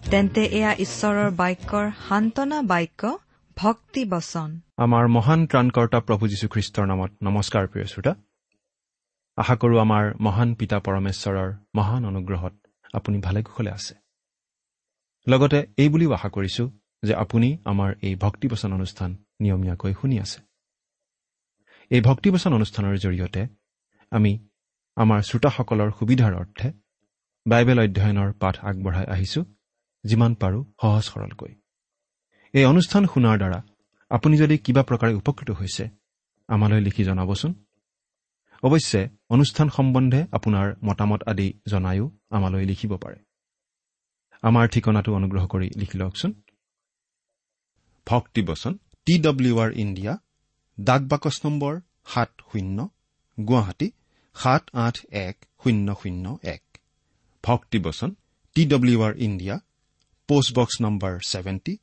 তেন্তে এয়া ঈশ্বৰৰ বাক্যৰ সান্তনা বাক্য ভক্তি বচন। আমাৰ মহান ত্ৰাণকৰ্তা প্ৰভু যীশুখ্ৰীষ্টৰ নামত নমস্কাৰ প্ৰিয় শ্ৰোতা। আশা কৰো আমাৰ মহান পিতা পৰমেশ্বৰৰ মহান অনুগ্ৰহত আপুনি ভালে কুশলে আছে। লগতে এই বুলিও আশা কৰিছো যে আপুনি আমাৰ এই ভক্তিবচন অনুষ্ঠান নিয়মীয়াকৈ শুনি আছে। এই ভক্তিবচন অনুষ্ঠানৰ জৰিয়তে আমি আমাৰ শ্ৰোতাসকলৰ সুবিধাৰ অৰ্থে বাইবেল অধ্যয়নৰ পাঠ আগবঢ়াই আহিছো। যিমান পাৰো সহজ সৰলকৈ। এই অনুষ্ঠান শুনাৰ দ্বাৰা আপুনি যদি কিবা প্ৰকাৰে উপকৃত হৈছে আমালৈ লিখি জনাবচোন। অৱশ্যে অনুষ্ঠান সম্বন্ধে আপোনাৰ মতামত আদি জনায়ো আমালৈ লিখিব পাৰে। আমাৰ ঠিকনাটো অনুগ্ৰহ কৰি লিখি লওকচোন। ভক্তিবচন টি ডব্লিউ আৰ ইণ্ডিয়া ডাক বাকচ নম্বৰ সাত শূন্য গুৱাহাটী সাত আঠ এক শূন্য শূন্য এক। ভক্তিবচন T W R India post box number seventy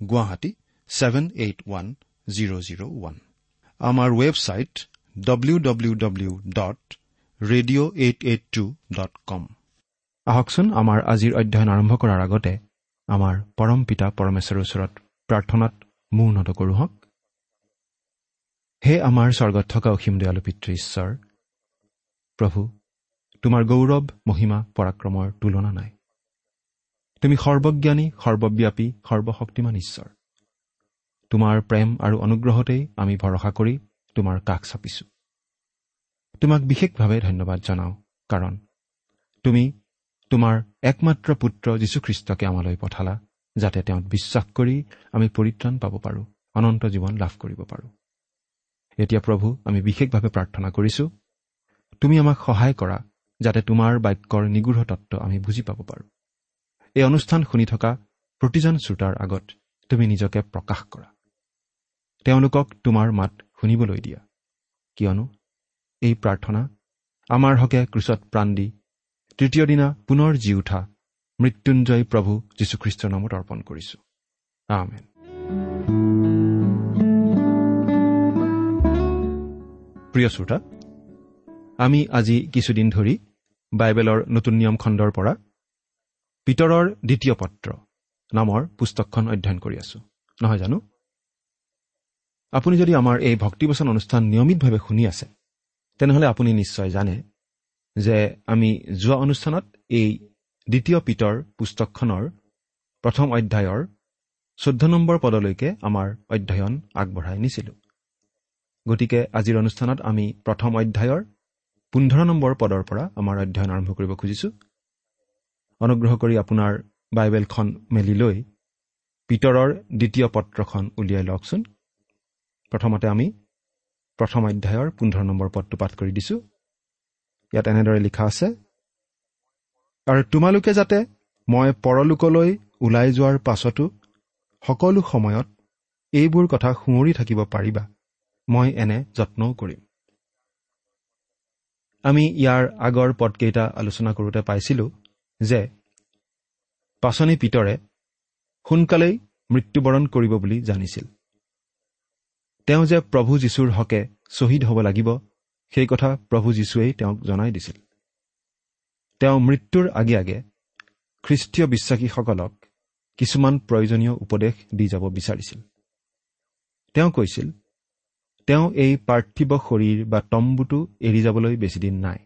Guwahati seven eight one zero' zero' one আমাৰ website W W W dot radio' eight eight two dot com আহকচোন আমাৰ আজিৰ অধ্যয়ন আৰম্ভ কৰাৰ আগতে আমাৰ পৰম পিতা পৰমেশ্বৰৰ ওচৰত প্ৰাৰ্থনাত মূৰ নত কৰোঁ হওক। হে আমাৰ স্বৰ্গত থকা অসীম দয়ালু পিতৃ ঈশ্বৰ প্ৰভু তোমাৰ গৌৰৱ মহিমা পৰাক্ৰমৰ তুলনা নাই। তুমি সৰ্বজ্ঞানী সৰ্বব্যাপী সৰ্বশক্তিমান ঈশ্বৰ। তোমাৰ প্ৰেম আৰু অনুগ্ৰহতেই আমি ভৰসা কৰি তোমাৰ কাষ চাপিছো। তোমাক বিশেষভাৱে ধন্যবাদ জনাওঁ কাৰণ তুমি তোমাৰ একমাত্ৰ পুত্ৰ যীশুখ্ৰীষ্টকে আমালৈ পঠালা যাতে তেওঁত বিশ্বাস কৰি আমি পৰিত্ৰাণ পাব পাৰোঁ অনন্ত জীৱন লাভ কৰিব পাৰোঁ। এতিয়া প্ৰভু আমি বিশেষভাৱে প্ৰাৰ্থনা কৰিছো তুমি আমাক সহায় কৰা যাতে তোমাৰ বাক্যৰ নিগূঢ় তত্ত্ব আমি বুজি পাব পাৰোঁ। এই অনুষ্ঠান শুনি থকা প্ৰতিজন শ্ৰোতাৰ আগত তুমি নিজকে প্ৰকাশ কৰা। তেওঁলোকক তোমাৰ মাত শুনিবলৈ দিয়া। কিয়নো এই প্ৰাৰ্থনা আমাৰ হকে ক্ৰুচত প্ৰাণ দি তৃতীয় দিনা পুনৰ জি উঠা মৃত্যুঞ্জয় প্ৰভু যীশুখ্ৰীষ্টৰ নামত অৰ্পণ কৰিছো। আমেন। প্ৰিয় শ্ৰোতা আমি আজি কিছুদিন ধৰি বাইবেলৰ নতুন নিয়ম খণ্ডৰ পৰা পিতৰৰ দ্বিতীয় পত্ৰ নামৰ পুস্তকখন অধ্যয়ন কৰি আছো। নহয় জানো? আপুনি যদি আমাৰ এই ভক্তিবচন অনুষ্ঠান নিয়মিতভাৱে শুনি আছে তেনেহ'লে আপুনি নিশ্চয় জানে যে আমি যোৱা অনুষ্ঠানত এই দ্বিতীয় পিতৰ পুস্তকখনৰ প্ৰথম অধ্যায়ৰ চৈধ্য নম্বৰ পদলৈকে আমাৰ অধ্যয়ন আগবঢ়াই নিছিলোঁ। গতিকে আজিৰ অনুষ্ঠানত আমি প্ৰথম অধ্যায়ৰ পোন্ধৰ নম্বৰ পদৰ পৰা আমাৰ অধ্যয়ন আৰম্ভ কৰিব খুজিছোঁ। অনুগ্ৰহ কৰি আপোনাৰ বাইবেলখন মেলি লৈ পিতৰৰ দ্বিতীয় পত্ৰখন উলিয়াই লওকচোন। প্ৰথমতে আমি প্ৰথম অধ্যায়ৰ পোন্ধৰ নম্বৰ পদটো পাঠ কৰি দিছোঁ। ইয়াত এনেদৰে লিখা আছে আৰু তোমালোকে যাতে মই পৰলোকলৈ ওলাই যোৱাৰ পাছতো সকলো সময়ত এইবোৰ কথা সুঁৱৰি থাকিব পাৰিবা মই এনে যত্নও কৰিম। আমি ইয়াৰ আগৰ পদকেইটা আলোচনা কৰোঁতে পাইছিলোঁ যে পাচনি পিতৰে সোনকালেই মৃত্যুবৰণ কৰিব বুলি জানিছিল। তেওঁ যে প্ৰভু যীশুৰ হকে শ্বহীদ হ'ব লাগিব সেই কথা প্ৰভু যীশুৱেই তেওঁক জনাই দিছিল। তেওঁ মৃত্যুৰ আগে আগে খ্ৰীষ্টীয় বিশ্বাসীসকলক কিছুমান প্ৰয়োজনীয় উপদেশ দি যাব বিচাৰিছিল। তেওঁ কৈছিল তেওঁ এই পাৰ্থিৱ শৰীৰ বা তম্বুটো এৰি যাবলৈ বেছিদিন নাই।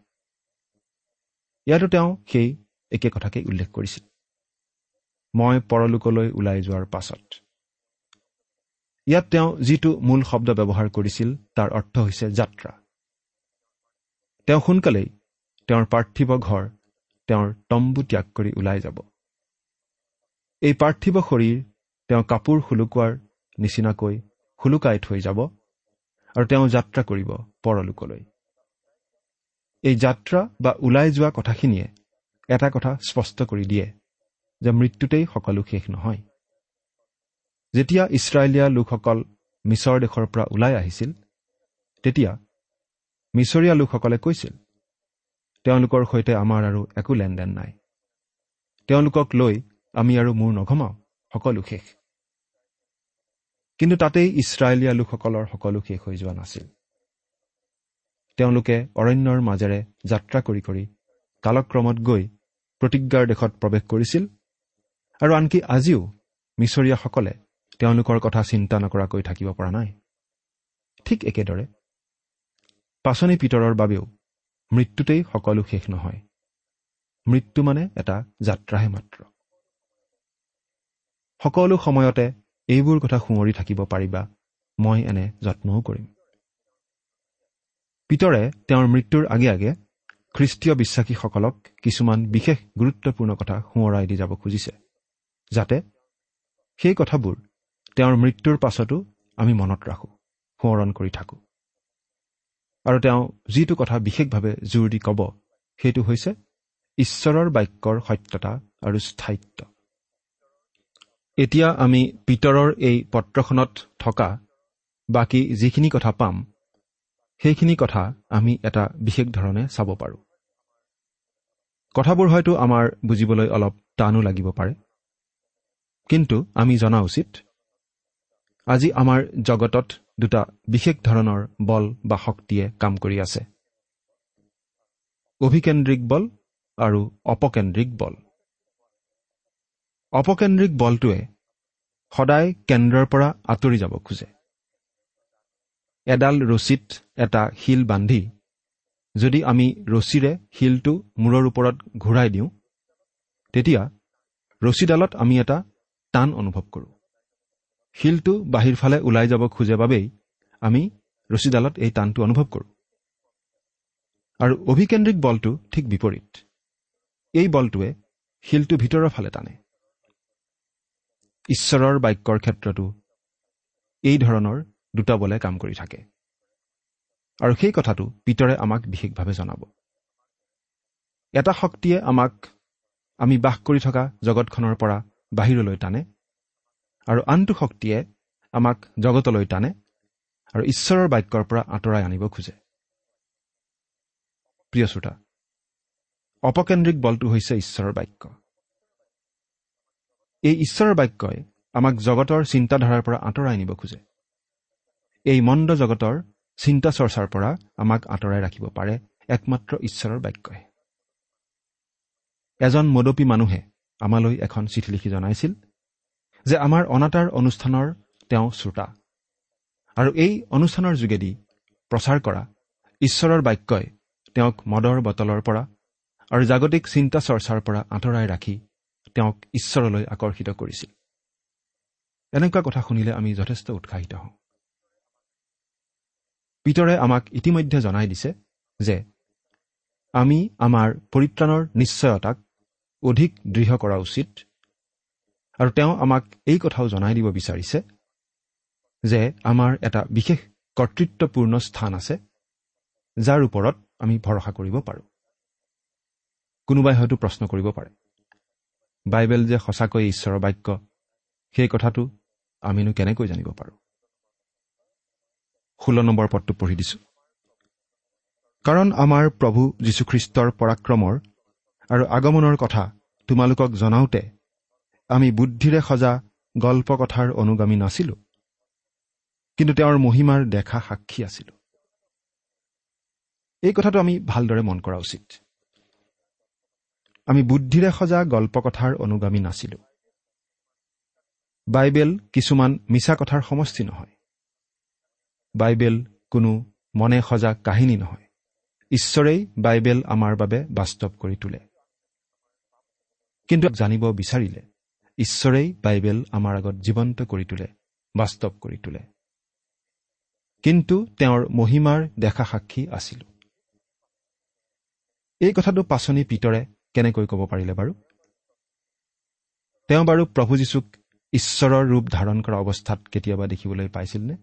ইয়াতো তেওঁ সেই একে কথাকে উল্লেখ কৰিছিল। মই পৰলোকলৈ ওলাই যোৱাৰ পাছত। ইয়াত তেওঁ যিটো মূল শব্দ ব্যৱহাৰ কৰিছিল তাৰ অৰ্থ হৈছে যাত্ৰা। তেওঁ সোনকালেই তেওঁৰ পাৰ্থিৱ ঘৰ তেওঁৰ তম্বু ত্যাগ কৰি ওলাই যাব। এই পাৰ্থিৱ শৰীৰ তেওঁ কাপোৰ শুলুকোৱাৰ নিচিনাকৈ শুলুকাই থৈ যাব আৰু তেওঁ যাত্ৰা কৰিব পৰলোকলৈ। এই যাত্ৰা বা ওলাই যোৱা কথাখিনিয়ে এটা কথা স্পষ্ট কৰি দিয়ে যে মৃত্যুতেই সকলো শেষ নহয়। যেতিয়া ইছৰাইলীয়া লোকসকল মিছৰ দেশৰ পৰা ওলাই আহিছিল তেতিয়া মিছৰীয়া লোকসকলে কৈছিল তেওঁলোকৰ সৈতে আমাৰ আৰু একো লেনদেন নাই। তেওঁলোকক লৈ আমি আৰু মূৰ নঘমাওঁ সকলো শেষ। কিন্তু তাতেই ইছৰাইলীয়া লোকসকলৰ সকলো শেষ হৈ যোৱা নাছিল। তেওঁলোকে অৰণ্যৰ মাজেৰে যাত্ৰা কৰি কৰি কালক্ৰমত গৈ প্ৰতিজ্ঞাৰ দেশত প্ৰৱেশ কৰিছিল আৰু আনকি আজিও মিছৰীয়াসকলে তেওঁলোকৰ কথা চিন্তা নকৰাকৈ থাকিব পৰা নাই। ঠিক একেদৰে পাচনি পিতৰৰ বাবেও মৃত্যুতেই সকলো শেষ নহয়। মৃত্যু মানে এটা যাত্ৰাহে মাত্ৰ। সকলো সময়তে এইবোৰ কথা সোঁৱৰি থাকিব পাৰিবা মই এনে যত্নও কৰিম। পিতৰে তেওঁৰ মৃত্যুৰ আগে আগে খ্ৰীষ্টীয় বিশ্বাসীসকলক কিছুমান বিশেষ গুৰুত্বপূৰ্ণ কথা সোঁৱৰাই দি যাব খুজিছে যাতে সেই কথাবোৰ তেওঁৰ মৃত্যুৰ পাছতো আমি মনত ৰাখোঁ সোঁৱৰণ কৰি থাকোঁ। আৰু তেওঁ যিটো কথা বিশেষভাৱে জোৰ দি ক'ব সেইটো হৈছে ঈশ্বৰৰ বাক্যৰ সত্যতা আৰু স্থায়িত্ব। এতিয়া আমি পিতৰৰ এই পত্ৰখনত থকা বাকী যিখিনি কথা পাম সেইখিনি কথা আমি এটা বিশেষ ধৰণে চাব পাৰোঁ। কথাবোৰ হয়তো আমাৰ বুজিবলৈ অলপ টানো লাগিব পাৰে। কিন্তু আমি জনা উচিত আজি আমাৰ জগতত দুটা বিশেষ ধৰণৰ বল বা শক্তিয়ে কাম কৰি আছে। অভিকেন্দ্ৰিক বল আৰু অপকেন্দ্ৰিক বল। অপকেন্দ্ৰিক বলটোৱে সদায় কেন্দ্ৰৰ পৰা আঁতৰি যাব খোজে। এডাল ৰছীত এটা শিল বান্ধি যদি আমি ৰছীৰে শিলটো মূৰৰ ওপৰত ঘূৰাই দিওঁ তেতিয়া ৰছীডালত আমি এটা টান অনুভৱ কৰোঁ। শিলটো বাহিৰ ফালে ওলাই যাব খোজে বাবেই আমি ৰছীডালত এই টানটো অনুভৱ কৰোঁ। আৰু অভিকেন্দ্ৰিক বলটো ঠিক বিপৰীত। এই বলটোৱে শিলটো ভিতৰৰ ফালে টানে। ঈশ্বৰৰ বাক্যৰ ক্ষেত্ৰতো এই ধৰণৰ দুটা বলে কাম কৰি থাকে। আৰু সেই কথাটো পিতৰে আমাক বিশেষভাৱে জনাব। এটা শক্তিয়ে আমাক আমি বাস কৰি থকা জগতখনৰ পৰা বাহিৰলৈ টানে আৰু আনটো শক্তিয়ে আমাক জগতলৈ টানে আৰু ঈশ্বৰৰ বাক্যৰ পৰা আঁতৰাই আনিব খোজে। প্ৰিয় শ্ৰোতা অপকেন্দ্ৰিক বলটো হৈছে ঈশ্বৰৰ বাক্য। এই ঈশ্বৰৰ বাক্যই আমাক জগতৰ চিন্তাধাৰাৰ পৰা আঁতৰাই নিব খোজে। এই মন্দ জগতৰ চিন্তা চৰ্চাৰ পৰা আমাক আঁতৰাই ৰাখিব পাৰে একমাত্ৰ ঈশ্বৰৰ বাক্যই। এজন মদপী মানুহে আমালৈ এখন চিঠি লিখি জনাইছিল যে আমাৰ অনাতাৰ অনুষ্ঠানৰ তেওঁ শ্ৰোতা। আৰু এই অনুষ্ঠানৰ যোগেদি প্ৰচাৰ কৰা ঈশ্বৰৰ বাক্যই তেওঁক মদৰ বটলৰ পৰা আৰু জাগতিক চিন্তা চৰ্চাৰ পৰা আঁতৰাই ৰাখি তেওঁক ঈশ্বৰলৈ আকৰ্ষিত কৰিছিল। এনেকুৱা কথা শুনিলে আমি যথেষ্ট উৎসাহিত হওঁ। পিতৰে আমাক ইতিমধ্যে জনাই দিছে যে আমি আমাৰ পৰিত্ৰাণৰ নিশ্চয়তাক অধিক দৃঢ় কৰা উচিত আৰু তেওঁ আমাক এই কথাও জনাই দিব বিচাৰিছে যে আমাৰ এটা বিশেষ কৰ্তৃত্বপূৰ্ণ স্থান আছে যাৰ ওপৰত আমি ভৰসা কৰিব পাৰোঁ। কোনোবাই হয়তো প্ৰশ্ন কৰিব পাৰে বাইবেল যে সঁচাকৈ ঈশ্বৰৰ বাক্য সেই কথাটো আমিনো কেনেকৈ জানিব পাৰোঁ? ষোল্ল নম্বৰ পদটো পঢ়ি দিছোঁ। কাৰণ আমাৰ প্ৰভু যীশুখ্ৰীষ্টৰ পৰাক্ৰমৰ আৰু আগমনৰ কথা তোমালোকক জনাওঁতে আমি বুদ্ধিৰে সজা গল্প কথাৰ অনুগামী নাছিলো কিন্তু তেওঁৰ মহিমাৰ দেখা সাক্ষী আছিলো। এই কথাটো আমি ভালদৰে মন কৰা উচিত। আমি বুদ্ধিৰে সজা গল্প কথাৰ অনুগামী নাছিলো। বাইবেল কিছুমান মিছা কথাৰ সমষ্টি নহয়। বাইবেল কোনো মনে সজা কাহিনী নহয়। ঈশ্বৰেই বাইবেল আমাৰ বাবে বাস্তৱ কৰি তোলে। কিন্তু জানিব বিচাৰিলে ঈশ্বৰেই বাইবেল আমাৰ আগত জীৱন্ত কৰি তোলে বাস্তৱ কৰি তোলে। কিন্তু তেওঁৰ মহিমাৰ দেখা সাক্ষী আছিলো। এই কথাটো পাচনি পিতৰে কেনেকৈ ক'ব পাৰিলে বাৰু? তেওঁ বাৰু প্ৰভু যীশুক ঈশ্বৰৰ ৰূপ ধাৰণ কৰা অৱস্থাত কেতিয়াবা দেখিবলৈ পাইছিলনে?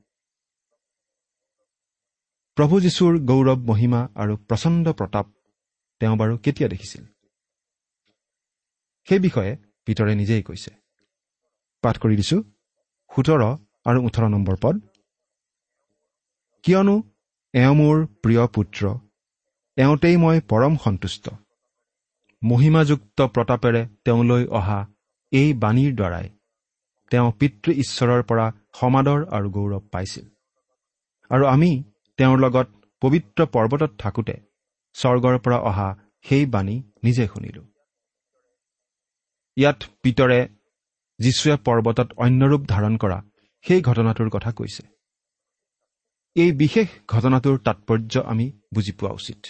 প্ৰভু যীশুৰ গৌৰৱ মহিমা আৰু প্ৰচণ্ড প্ৰতাপ তেওঁ বাৰু কেতিয়া দেখিছিল? সেই বিষয়ে পিতৰে নিজেই কৈছে। পাঠ কৰি দিছো। সোতৰ আৰু ওঠৰ নম্বৰ পদ। কিয়নো এওঁ মোৰ প্ৰিয় পুত্ৰ এওঁতেই মই পৰম সন্তুষ্ট। মহিমাযুক্ত প্ৰতাপেৰে তেওঁলৈ অহা এই বাণীৰ দ্বাৰাই তেওঁ পিতৃ ঈশ্বৰৰ পৰা সমাদৰ আৰু গৌৰৱ পাইছিল। আৰু আমি তেওঁৰ লগত পবিত্ৰ পৰ্বতত থাকোঁতে স্বৰ্গৰ পৰা অহা সেই বাণী নিজে শুনিলো। ইয়াত পিতৰে যীশুৱে পৰ্বতত অন্য ৰূপ ধাৰণ কৰা সেই ঘটনাটোৰ কথা কৈছে। এই বিশেষ ঘটনাটোৰ তাৎপৰ্য আমি বুজি পোৱা উচিত।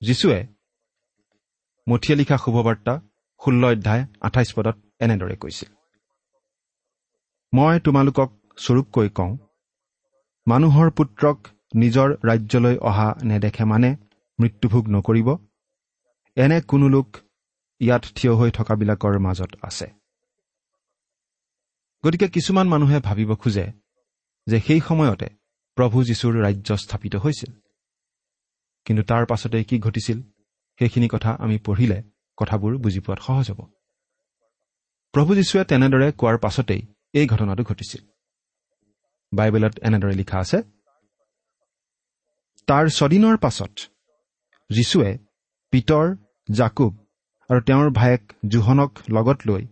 যীশুৱে মঠিয়া লিখা শুভবাৰ্তা ষোল্ল অধ্যায় আঠাইছ পদত এনেদৰে কৈছিল। মই তোমালোকক স্বৰূপকৈ কওঁ মানুহৰ পুত্ৰক নিজৰ ৰাজ্যলৈ অহা নেদেখে মানে মৃত্যুভোগ নকৰিব। এনে কোনো লোক ইয়াত থিয় হৈ থকাবিলাকৰ মাজত আছে। গতিকে কিছুমান মানুহে ভাবিব খোজে যে সেই সময়তে প্ৰভু যীশুৰ ৰাজ্য স্থাপিত হৈছিল। কিন্তু তাৰ পাছতে কি ঘটিছিল সেইখিনি কথা আমি পঢ়িলে কথাবোৰ বুজি পোৱাত সহজ হ'ব। প্ৰভু যীশুৱে তেনেদৰে কোৱাৰ পাছতেই এই ঘটনাটো ঘটিছিল। বাইবেলত এনেদৰে লিখা আছে তাৰ ছদিনৰ পাছত যীশুৱে পিতৰ জাকুব আৰু তেওঁৰ ভায়েক জোহনক লগত লৈ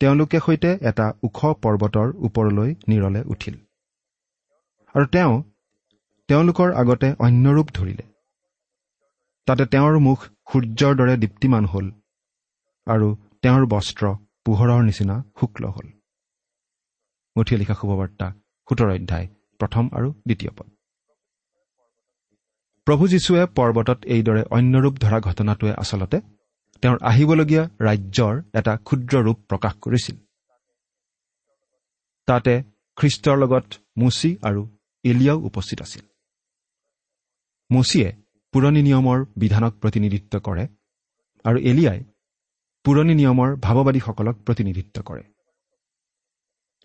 তেওঁলোকে সৈতে এটা ওখ পৰ্বতৰ ওপৰলৈ নিৰলে উঠিল। আৰু তেওঁ তেওঁলোকৰ আগতে অন্য ৰূপ ধৰিলে। তাতে তেওঁৰ মুখ সূৰ্যৰ দৰে দীপ্তিমান হ'ল আৰু তেওঁৰ বস্ত্ৰ পোহৰৰ নিচিনা শুক্ল হ'ল। মুঠিয়ে লিখা শুভবাৰ্তা। সোতৰ অধ্যায় প্ৰথম আৰু দ্বিতীয় পদ। প্ৰভু যীশুৱে পৰ্বতত এইদৰে অন্য ৰূপ ধৰা ঘটনাটোৱে আচলতে তেওঁৰ আহিবলগীয়া ৰাজ্যৰ এটা ক্ষুদ্ৰ ৰূপ প্ৰকাশ কৰিছিল। তাতে খ্ৰীষ্টৰ লগত মুচি আৰু এলিয়াও উপস্থিত আছিল। মুচিয়ে পুৰণি নিয়মৰ বিধানক প্ৰতিনিধিত্ব কৰে আৰু এলিয়াই পুৰণি নিয়মৰ ভাৱবাদীসকলক প্ৰতিনিধিত্ব কৰে।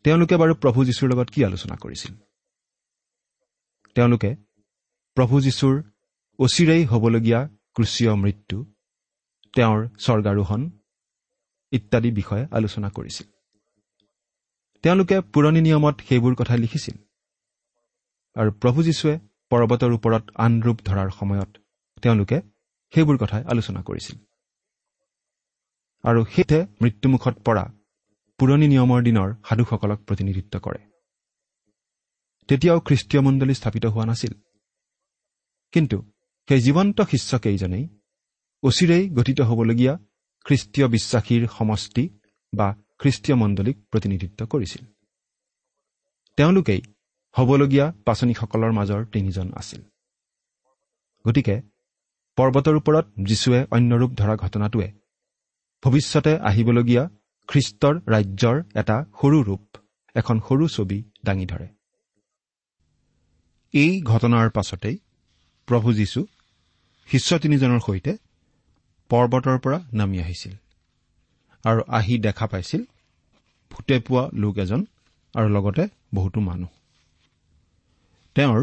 তেওঁলোকে বাৰু প্ৰভু যীশুৰ লগত কি আলোচনা কৰিছিল? তেওঁলোকে প্ৰভু যীশুৰ অচিৰেই হ'বলগীয়া ক্ৰুচীয় মৃত্যু তেওঁৰ স্বৰ্গাৰোহণ ইত্যাদি বিষয়ে আলোচনা কৰিছিল। তেওঁলোকে পুৰণি নিয়মত সেইবোৰ কথা লিখিছিল আৰু প্ৰভু যীশুৱে পৰ্বতৰ ওপৰত আন ৰূপ ধৰাৰ সময়ত তেওঁলোকে সেইবোৰ কথাই আলোচনা কৰিছিল। আৰু সেইতে মৃত্যুমুখত পৰা পুৰণি নিয়মৰ দিনৰ সাধুসকলক প্ৰতিনিধিত্ব কৰে। তেতিয়াও খ্ৰীষ্টীয় মণ্ডলী স্থাপিত হোৱা নাছিল। কিন্তু সেই জীৱন্ত শিষ্যকেইজনেই অচিৰেই গঠিত হ'বলগীয়া খ্ৰীষ্টীয় বিশ্বাসীৰ সমষ্টি বা খ্ৰীষ্টীয় মণ্ডলীক প্ৰতিনিধিত্ব কৰিছিল। তেওঁলোকেই হ'বলগীয়া পাচনীসকলৰ মাজৰ তিনিজন আছিল। গতিকে পৰ্বতৰ ওপৰত যীশুৱে অন্য ৰূপ ধৰা ঘটনাটোৱে ভৱিষ্যতে আহিবলগীয়া খ্ৰীষ্টৰ ৰাজ্যৰ এটা সৰু ৰূপ এখন সৰু ছবি দাঙি ধৰে। এই ঘটনাৰ পাছতেই প্ৰভু যীশু শিষ্য তিনিজনৰ সৈতে পৰ্বতৰ পৰা নামি আহিছিল আৰু আহি দেখা পাইছিল ভূতে পোৱা লোক এজন আৰু লগতে বহুতো মানুহ। তেওঁৰ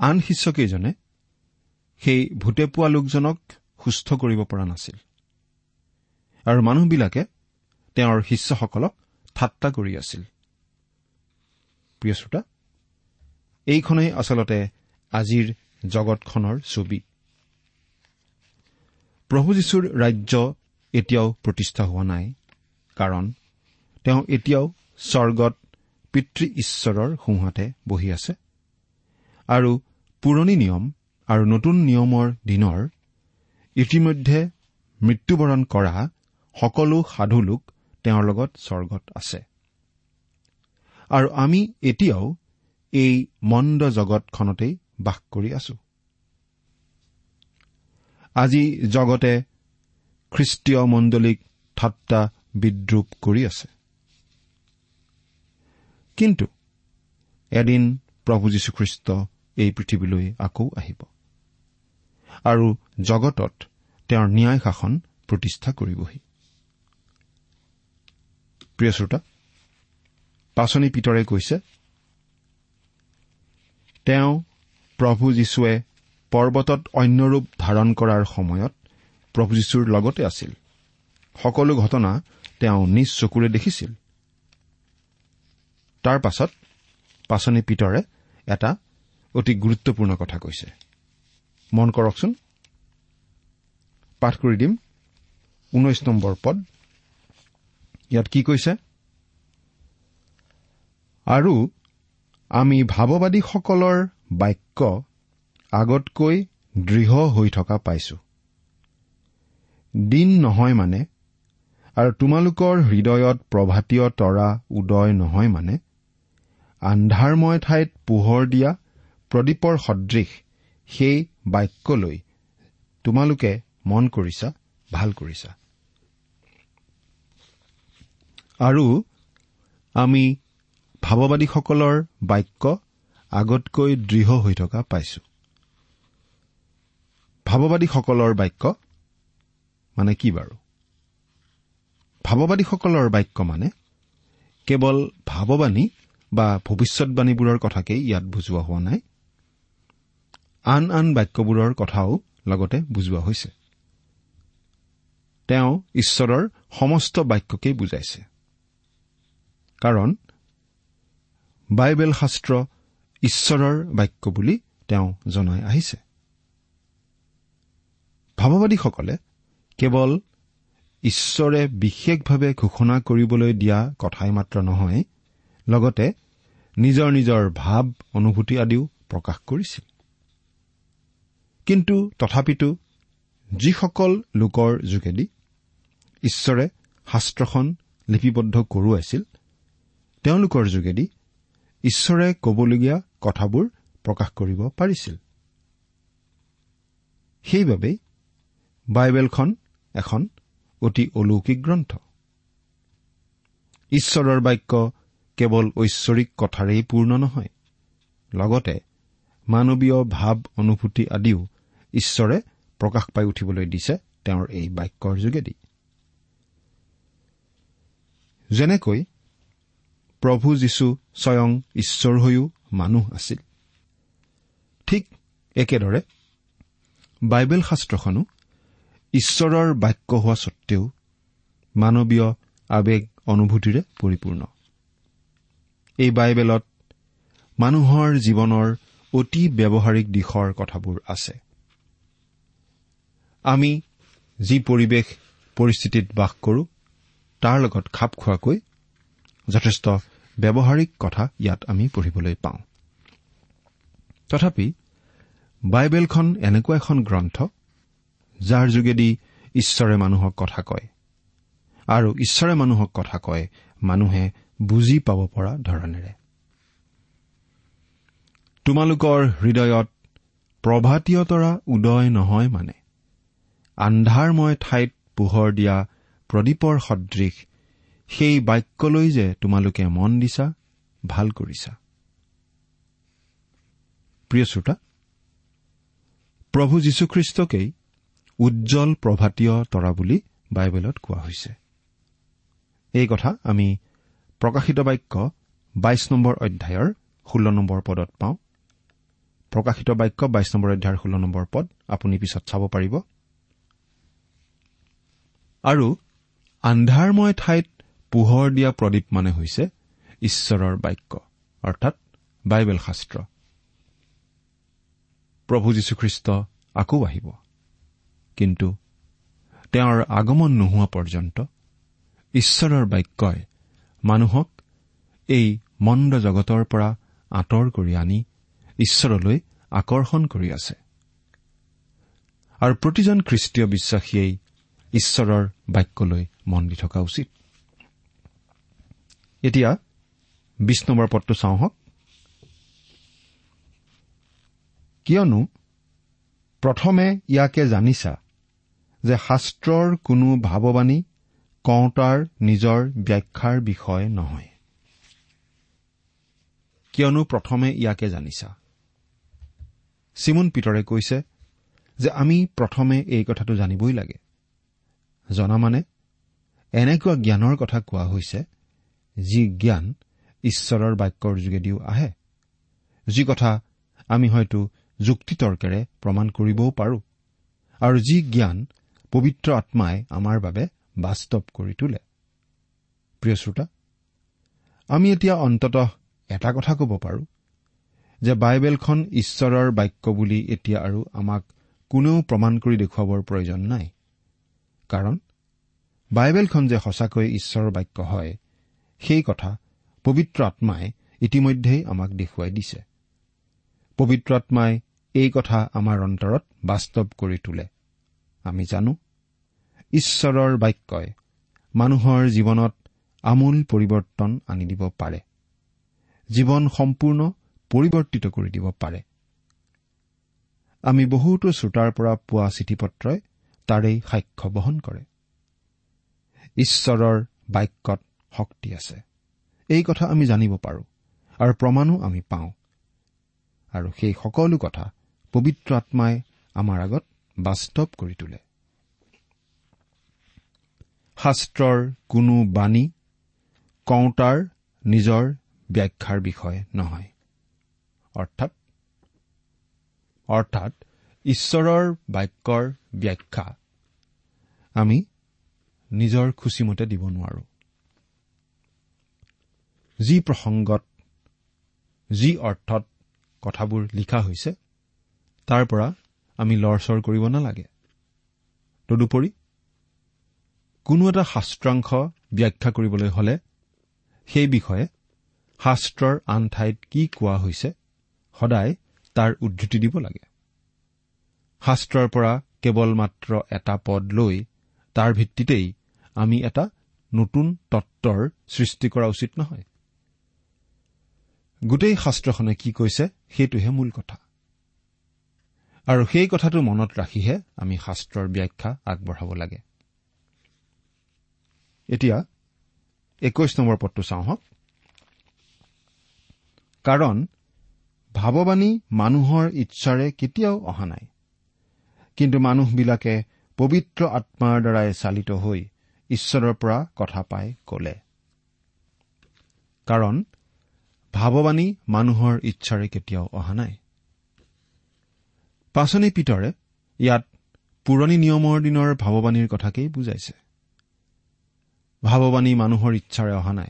আন শিষ্যকেইজনে সেই ভূতে পোৱা লোকজনক সুস্থ কৰিব পৰা নাছিল। আৰু মানুহবিলাকে তেওঁৰ শিষ্যসকলক ঠাট্টা কৰি আছিল। এইখনেই আচলতে আজিৰ জগতখনৰ ছবি। প্ৰভু যীশুৰ ৰাজ্য এতিয়াও প্ৰতিষ্ঠা হোৱা নাই কাৰণ তেওঁ এতিয়াও স্বৰ্গত পিতৃ ঈশ্বৰৰ সোঁহাতে বহি আছে আৰু পুৰণি নিয়ম আৰু নতুন নিয়মৰ দিনৰ ইতিমধ্যে মৃত্যুবৰণ কৰা সকলো সাধু লোক তেওঁৰ লগত স্বৰ্গত আছে। আৰু আমি এতিয়াও এই মন্দ জগতখনতেই বাস কৰি আছো। আজি জগতে খ্ৰীষ্টীয় মণ্ডলীক ঠাট্টা বিদ্ৰূপ কৰি আছে। কিন্তু এদিন প্ৰভু যীশুখ্ৰীষ্ট এই পৃথিৱীলৈ আকৌ আহিব আৰু জগতত তেওঁৰ ন্যায় শাসন প্ৰতিষ্ঠা কৰিবহি। প্ৰিয় শ্ৰোতা পাচনি পিতৰে কৈছে তেওঁ প্ৰভু যীশুৱে পৰ্বতত অন্য ৰূপ ধাৰণ কৰাৰ সময়ত প্ৰভু যীশুৰ লগতে আছিল। সকলো ঘটনা তেওঁ নিজ চকুৰে দেখিছিল। তাৰ পাছত পাচনি পিতৰে এটা অতি গুৰুত্বপূৰ্ণ কথা কৈছে। মন কৰকচোন। পাঠ কৰি দিম। ঊনৈশ নম্বৰ পদ ইয়াত কি কৈছে? আৰু আমি ভাৱবাদীসকলৰ বাক্য আগতকৈ দৃঢ় হৈ থকা পাইছো। দিন নহয় মানে আৰু তোমালোকৰ হৃদয়ত প্ৰভাতীয় তৰা উদয় নহয় মানে আন্ধাৰময় ঠাইত পোহৰ দিয়া প্ৰদীপৰ সদৃশ সেই বাক্যলৈ তোমালোকে মন কৰিছা ভাল কৰিছা। আৰু আমি ভাৱবাদীসকলৰ বাক্য আগতকৈ দৃঢ় হৈ থকা পাইছো। ভাৱবাদীসকলৰ বাক্য মানে কি বাৰু? ভাৱবাদীসকলৰ বাক্য মানে কেৱল ভাৱবাণী বা ভৱিষ্যৎবাণীবোৰৰ কথাকেই ইয়াত বুজোৱা হোৱা নাই আন আন বাক্যবোৰৰ কথাও লগতে বুজোৱা হৈছে। তেওঁ ঈশ্বৰৰ সমস্ত বাক্যকেই বুজাইছে। কাৰণ বাইবেল শাস্ত্ৰ ঈশ্বৰৰ বাক্য বুলি তেওঁ জনাই আহিছে। ভাৱবাদীসকলে কেৱল ঈশ্বৰে বিশেষভাৱে ঘোষণা কৰিবলৈ দিয়া কথাই মাত্ৰ নহয় লগতে নিজৰ নিজৰ ভাৱ অনুভূতি আদিও প্ৰকাশ কৰিছিল। কিন্তু তথাপিতো যিসকল লোকৰ যোগেদি ঈশ্বৰে শাস্ত্ৰখন লিপিবদ্ধ কৰোৱাইছিল তেওঁলোকৰ যোগেদি ঈশ্বৰে কবলগীয়া কথাবোৰ প্ৰকাশ কৰিব পাৰিছিল। সেইবাবেই বাইবেলখন এখন অতি অলৌকিক গ্ৰন্থ। ঈশ্বৰৰ বাক্য কেৱল ঐশ্বৰিক কথাৰেই পূৰ্ণ নহয় লগতে মানৱীয় ভাৱ অনুভূতি আদিও ঈশ্বৰে প্ৰকাশ পাই উঠিবলৈ দিছে তেওঁৰ এই বাক্যৰ যোগেদি। যেনেকৈ প্ৰভু যীশু স্বয়ং ঈশ্বৰ হৈও মানুহ আছিল। ঠিক একেদৰে বাইবেল শাস্ত্ৰখনো ঈশ্বৰৰ বাক্য হোৱা স্বত্তেও মানৱীয় আৱেগ অনুভূতিৰে পৰিপূৰ্ণ। এই বাইবেলত মানুহৰ জীৱনৰ অতি ব্যৱহাৰিক দিশৰ কথাবোৰ আছে। আমি যি পৰিৱেশ পৰিস্থিতিত বাস কৰো তাৰ লগত খাপ খোৱাকৈ যথেষ্ট ব্যৱহাৰিক কথা ইয়াত আমি পঢ়িবলৈ পাওঁ। তথাপি বাইবেলখন এনেকুৱা এখন গ্ৰন্থ যাৰ যোগেদি ঈশ্বৰে মানুহক কথা কয় আৰু ঈশ্বৰে মানুহক কথা কয় মানুহে বুজি পাব পৰা ধৰণেৰে। তোমালোকৰ হৃদয়ত প্ৰভাতীয়তৰা উদয় নহয় মানে। আন্ধাৰময় ঠাইত পোহৰ দিয়া প্ৰদীপৰ সদৃশ সেই বাক্যলৈ যে তোমালোকে মন দিছা ভাল কৰিছা। প্ৰিয় শ্ৰোতা প্ৰভু যীশুখ্ৰীষ্টকেই উজ্জ্বল প্ৰভাতীয় তৰা বুলি বাইবেলত কোৱা হৈছে। এই কথা আমি প্ৰকাশিত বাক্য বাইশ নম্বৰ অধ্যায়ৰ ষোল্ল নম্বৰ পদত পাওঁ। প্ৰকাশিত বাক্য বাইশ নম্বৰ অধ্যায়ৰ ষোল্ল নম্বৰ পদ আপুনি পিছত চাব পাৰিব। আৰু আন্ধাৰময় ঠাইত পোহৰ দিয়া প্ৰদীপ মানে হৈছে ঈশ্বৰৰ বাক্য অৰ্থাৎ বাইবেল শাস্ত্ৰ। প্ৰভু যীশুখ্ৰীষ্ট আকৌ আহিব। কিন্তু তেওঁৰ আগমন নোহোৱা পৰ্যন্ত ঈশ্বৰৰ বাক্যই মানুহক এই মন্দ জগতৰ পৰা আঁতৰ কৰি আনি ঈশ্বৰলৈ আকৰ্ষণ কৰি আছে। আৰু প্ৰতিজন খ্ৰীষ্টীয় বিশ্বাসীয়েই ঈশ্বৰৰ বাক্যলৈ মন দি থকা উচিত। এতিয়া বিশ নম্বৰ পদটো চাওঁ হওক। কিয়নো প্ৰথমে ইয়াকে জানিছা যে শাস্ত্ৰৰ কোনো ভাৱবাণী কওঁতাৰ নিজৰ ব্যাখ্যাৰ বিষয় নহয়। কিয়নো প্ৰথমে ইয়াকে জানিছা। চিমুন পিতৰে কৈছে যে আমি প্ৰথমে এই কথাটো জানিবই লাগে। জনা মানে এনেকুৱা জ্ঞানৰ কথা কোৱা হৈছে যি জ্ঞান ঈশ্বৰৰ বাক্যৰ যোগেদিও আহে। যি কথা আমি হয়তো যুক্তিতৰ্কেৰে প্ৰমাণ কৰিবও পাৰোঁ আৰু যি জ্ঞান পবিত্ৰ আত্মাই আমাৰ বাবে বাস্তৱ কৰি তোলে। প্ৰিয় শ্ৰোতা আমি এতিয়া অন্ততঃ এটা কথা ক'ব পাৰোঁ যে বাইবেলখন ঈশ্বৰৰ বাক্য বুলি এতিয়া আৰু আমাক কোনেও প্ৰমাণ কৰি দেখুৱাবৰ প্ৰয়োজন নাই। কাৰণ বাইবেলখন যে সঁচাকৈ ঈশ্বৰৰ বাক্য হয় সেই কথা পবিত্ৰ আত্মাই ইতিমধ্যেই আমাক দেখুৱাই দিছে। পবিত্ৰ আত্মাই এই কথা আমাৰ অন্তৰত বাস্তৱ কৰি তোলে। আমি জানো ঈশ্বৰৰ বাক্যই মানুহৰ জীৱনত আমূল পৰিৱৰ্তন আনি দিব পাৰে। জীৱন সম্পূৰ্ণ পৰিৱৰ্তিত কৰি দিব পাৰে। আমি বহুতো শ্ৰোতাৰ পৰা পোৱা চিঠি পত্ৰই তাৰেই সাক্ষ্য বহন কৰে। ঈশ্বৰৰ বাক্যত শক্তি আছে। এই কথা আমি জানিব পাৰোঁ আৰু প্ৰমাণো আমি পাওঁ। আৰু সেই সকলো কথা পবিত্ৰ আত্মাই আমাৰ আগত বাস্তৱ কৰি তোলে। শাস্ত্ৰৰ কোনো বাণী কওঁতাৰ নিজৰ ব্যাখ্যাৰ বিষয় নহয়। অৰ্থাৎ অৰ্থাৎ ঈশ্বৰৰ বাক্যৰ ব্যাখ্যা আমি নিজৰ খুচিমতে দিব নোৱাৰো। যি প্ৰসংগত যি অৰ্থত কথাবোৰ লিখা হৈছে তাৰ পৰা আমি লৰচৰ কৰিব নালাগে। তদুপৰি কোনো এটা শাস্ত্ৰাংশ ব্যাখ্যা কৰিবলৈ হলে সেই বিষয়ে শাস্ত্ৰৰ আন ঠাইত কি কোৱা হৈছে সদায় তাৰ উদ্ধৃতি দিব লাগে। শাস্ত্ৰৰ পৰা কেৱল মাত্ৰ এটা পদ লৈ তাৰ ভিত্তিতেই আমি এটা নতুন তত্বৰ সৃষ্টি কৰা উচিত নহয়। গোটেই শাস্ত্ৰখনে কি কৈছে সেইটোহে মূল কথা। আৰু সেই কথাটো মনত ৰাখিহে আমি শাস্ত্ৰৰ ব্যাখ্যা আগবঢ়াব লাগে। এতিয়া একৈশ নম্বৰ পদটো চাওঁ হওক। কাৰণ ভাৱবাণী মানুহৰ ইচ্ছাৰে কেতিয়াও অহা নাই। কিন্তু মানুহবিলাকে পবিত্ৰ আত্মাৰ দ্বাৰাই চালিত হৈ ঈশ্বৰৰ পৰা কথা পাই কলে। কাৰণ ভাৱবাণী মানুহৰ ইচ্ছাৰে কেতিয়াও অহা নাই। পাচনি পিতৰে ইয়াত পুৰণি নিয়মৰ দিনৰ ভাৱবাণীৰ কথাকেই বুজাইছে। ভাৱবাণী মানুহৰ ইচ্ছাৰে অহা নাই।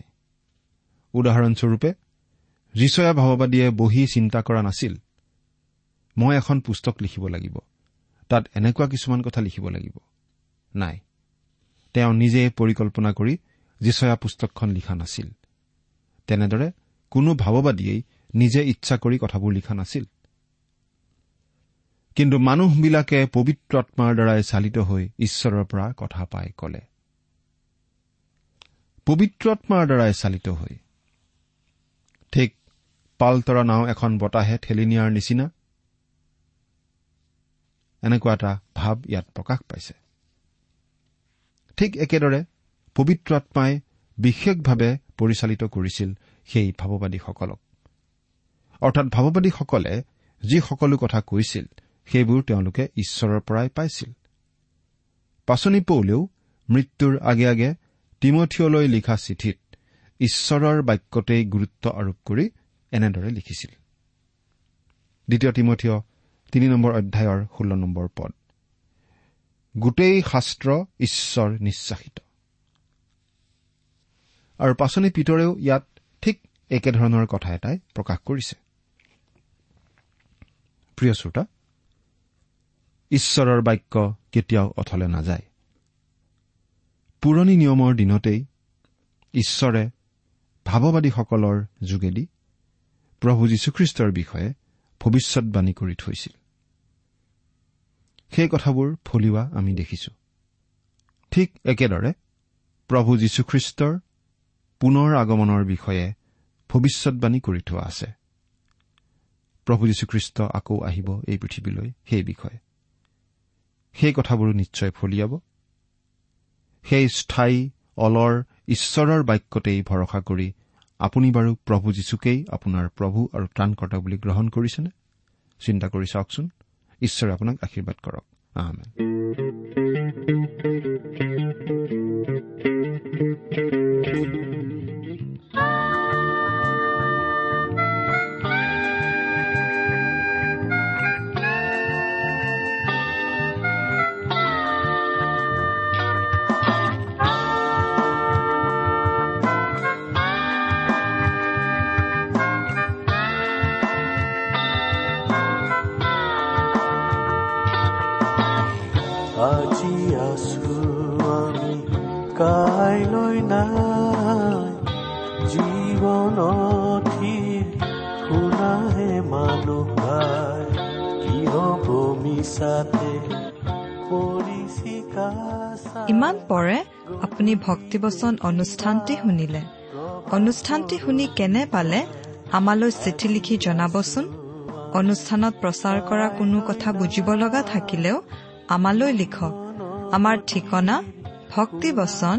উদাহৰণস্বৰূপে ৰিচয়া ভাৱবাদীয়ে বহি চিন্তা কৰা নাছিল। মই এখন পুস্তক লিখিব লাগিব। তাত এনেকুৱা কিছুমান কথা লিখিব লাগিব। নাই। তেওঁ নিজে পৰিকল্পনা কৰি যিচয়া পুস্তকখন লিখা নাছিল। তেনেদৰে কোনো ভাৱবাদীয়েই নিজে ইচ্ছা কৰি কথাবোৰ লিখা নাছিল। কিন্তু মানুহবিলাকে পবিত্ৰ আত্মাৰ দ্বাৰাই চালিত হৈ ঈশ্বৰৰ পৰা কথা পাই কলে। পবিত্ৰ আত্মাৰ দ্বাৰাই চালিত হৈ। ঠিক পালতৰা নাও এখন বতাহে ঠেলি নিয়াৰ নিচিনা। এনেকুৱা এটা ভাৱ ইয়াত প্ৰকাশ পাইছে। ঠিক একেদৰে পবিত্ৰ আত্মাই বিশেষভাৱে পৰিচালিত কৰিছিল সেই ভাৱবাদীসকলক। অৰ্থাৎ ভাৱবাদীসকলে যি সকলো কথা কৈছিল সেইবোৰ তেওঁলোকে ঈশ্বৰৰ পৰাই পাইছিল। পাচনি পৌলেও মৃত্যুৰ আগে আগে তিমঠিয়লৈ লিখা চিঠিত ঈশ্বৰৰ বাক্যতেই গুৰুত্ব আৰোপ কৰি এনেদৰে লিখিছিল। দ্বিতীয় তিমঠিয় তিনি নম্বৰ অধ্যায়ৰ ষোল্ল নম্বৰ পদ। গোটেই শাস্ত্ৰ ঈশ্বৰ নিশ্বাসিত। আৰু পাচনি পিতৰেও ইয়াত ঠিক একেধৰণৰ কথা এটাই প্ৰকাশ কৰিছে। প্ৰিয় শ্ৰোতা ঈশ্বৰৰ বাক্য কেতিয়াও অথলে নাযায়। পুৰণি নিয়মৰ দিনতেই ঈশ্বৰে ভাৱবাদীসকলৰ যোগেদি প্ৰভু যীশুখ্ৰীষ্টৰ বিষয়ে ভৱিষ্যৎবাণী কৰি থৈছিল। সেই কথাবোৰ ফলিওৱা আমি দেখিছো। ঠিক একেদৰে প্ৰভু যীশুখ্ৰীষ্টৰ পুনৰ আগমনৰ বিষয়ে ভৱিষ্যৎবাণী কৰি থোৱা আছে। প্ৰভু যীশুখ্ৰীষ্ট আকৌ আহিব এই পৃথিৱীলৈ সেই বিষয়ে। সেই কথাবোৰো নিশ্চয় ফলিয়াব। সেই স্থায়ী অলৰ ঈশ্বৰৰ বাক্যতেই ভৰসা কৰি আপুনি বাৰু প্ৰভু যীশুকেই আপোনাৰ প্ৰভু আৰু ত্ৰাণকৰ্তা বুলি গ্ৰহণ কৰিছেনে? চিন্তা কৰি চাওকচোন। ঈশ্বৰে আপোনাক আশীৰ্বাদ কৰক। আহমেদ কাইলৈ নাই জীৱনত শুনাহে মানুহ ভাই কি হ'ব মিছাতে পৰিচিকা ইমান পৰে আপুনি ভক্তিবচন অনুষ্ঠানটি শুনিলে। অনুষ্ঠানটি শুনি কেনে পালে? আমালৈ চিঠি লিখি জনাবচোন। অনুষ্ঠানত প্ৰচাৰ কৰা কোনো কথা বুজিব লগা থাকিলেও আমালৈ লিখক। আমাৰ ঠিকনা ভক্তিবচন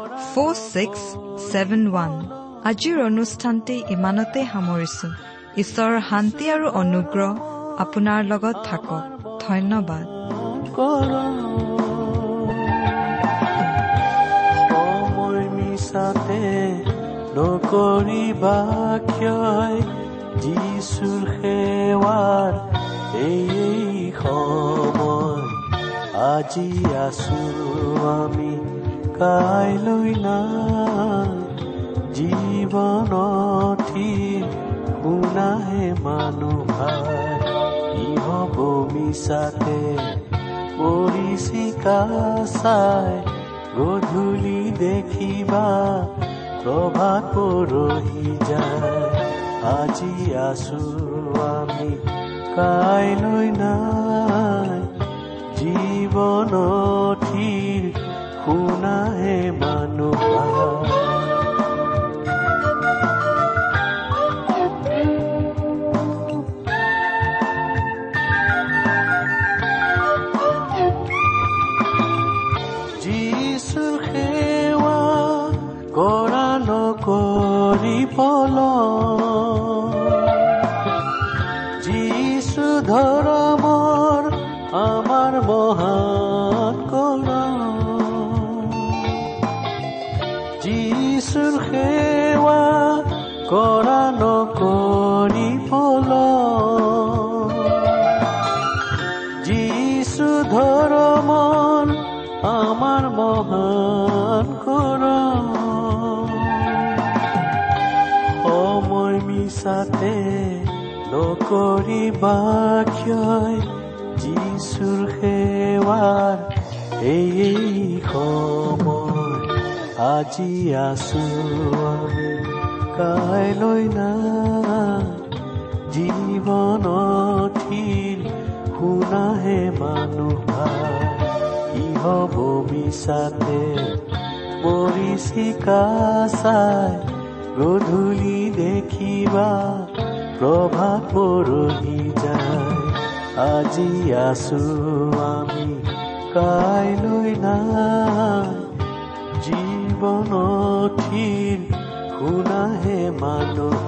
four six seven one আজিৰ অনুষ্ঠানটি ইমানতে সামৰিছো। ঈশ্বৰৰ শান্তি আৰু অনুগ্ৰহ আপোনাৰ লগত থাকক। ধন্যবাদ। নকৰিবা ক্ষয় যিচুৰ সেৱাৰ এই সময় আজি আছো আমি। কাইলৈ নাই জীৱনত শুনাহে মানুহ ভাই কি হ'ব মিছাতে পৰিচিকা চাই গধূলি দেখিবা প্ৰভাত পৰহি যায় আজি আছো আমি কাইলৈ নাই জীৱনত শুনাহে মানুহ ভাই যিচু সেৱা কৰা নকৰিবল আজি আছো কাইলৈ নাই জীৱনত শুনাহে মানুহ। কি হ'ব মিছাতে পৰিচিকা চাই, গধূলি দেখিবা প্ৰভাত পৰহি যায়। আজি আছো আমি কাইলৈ নাই জীৱনত শুনাহে মানুহ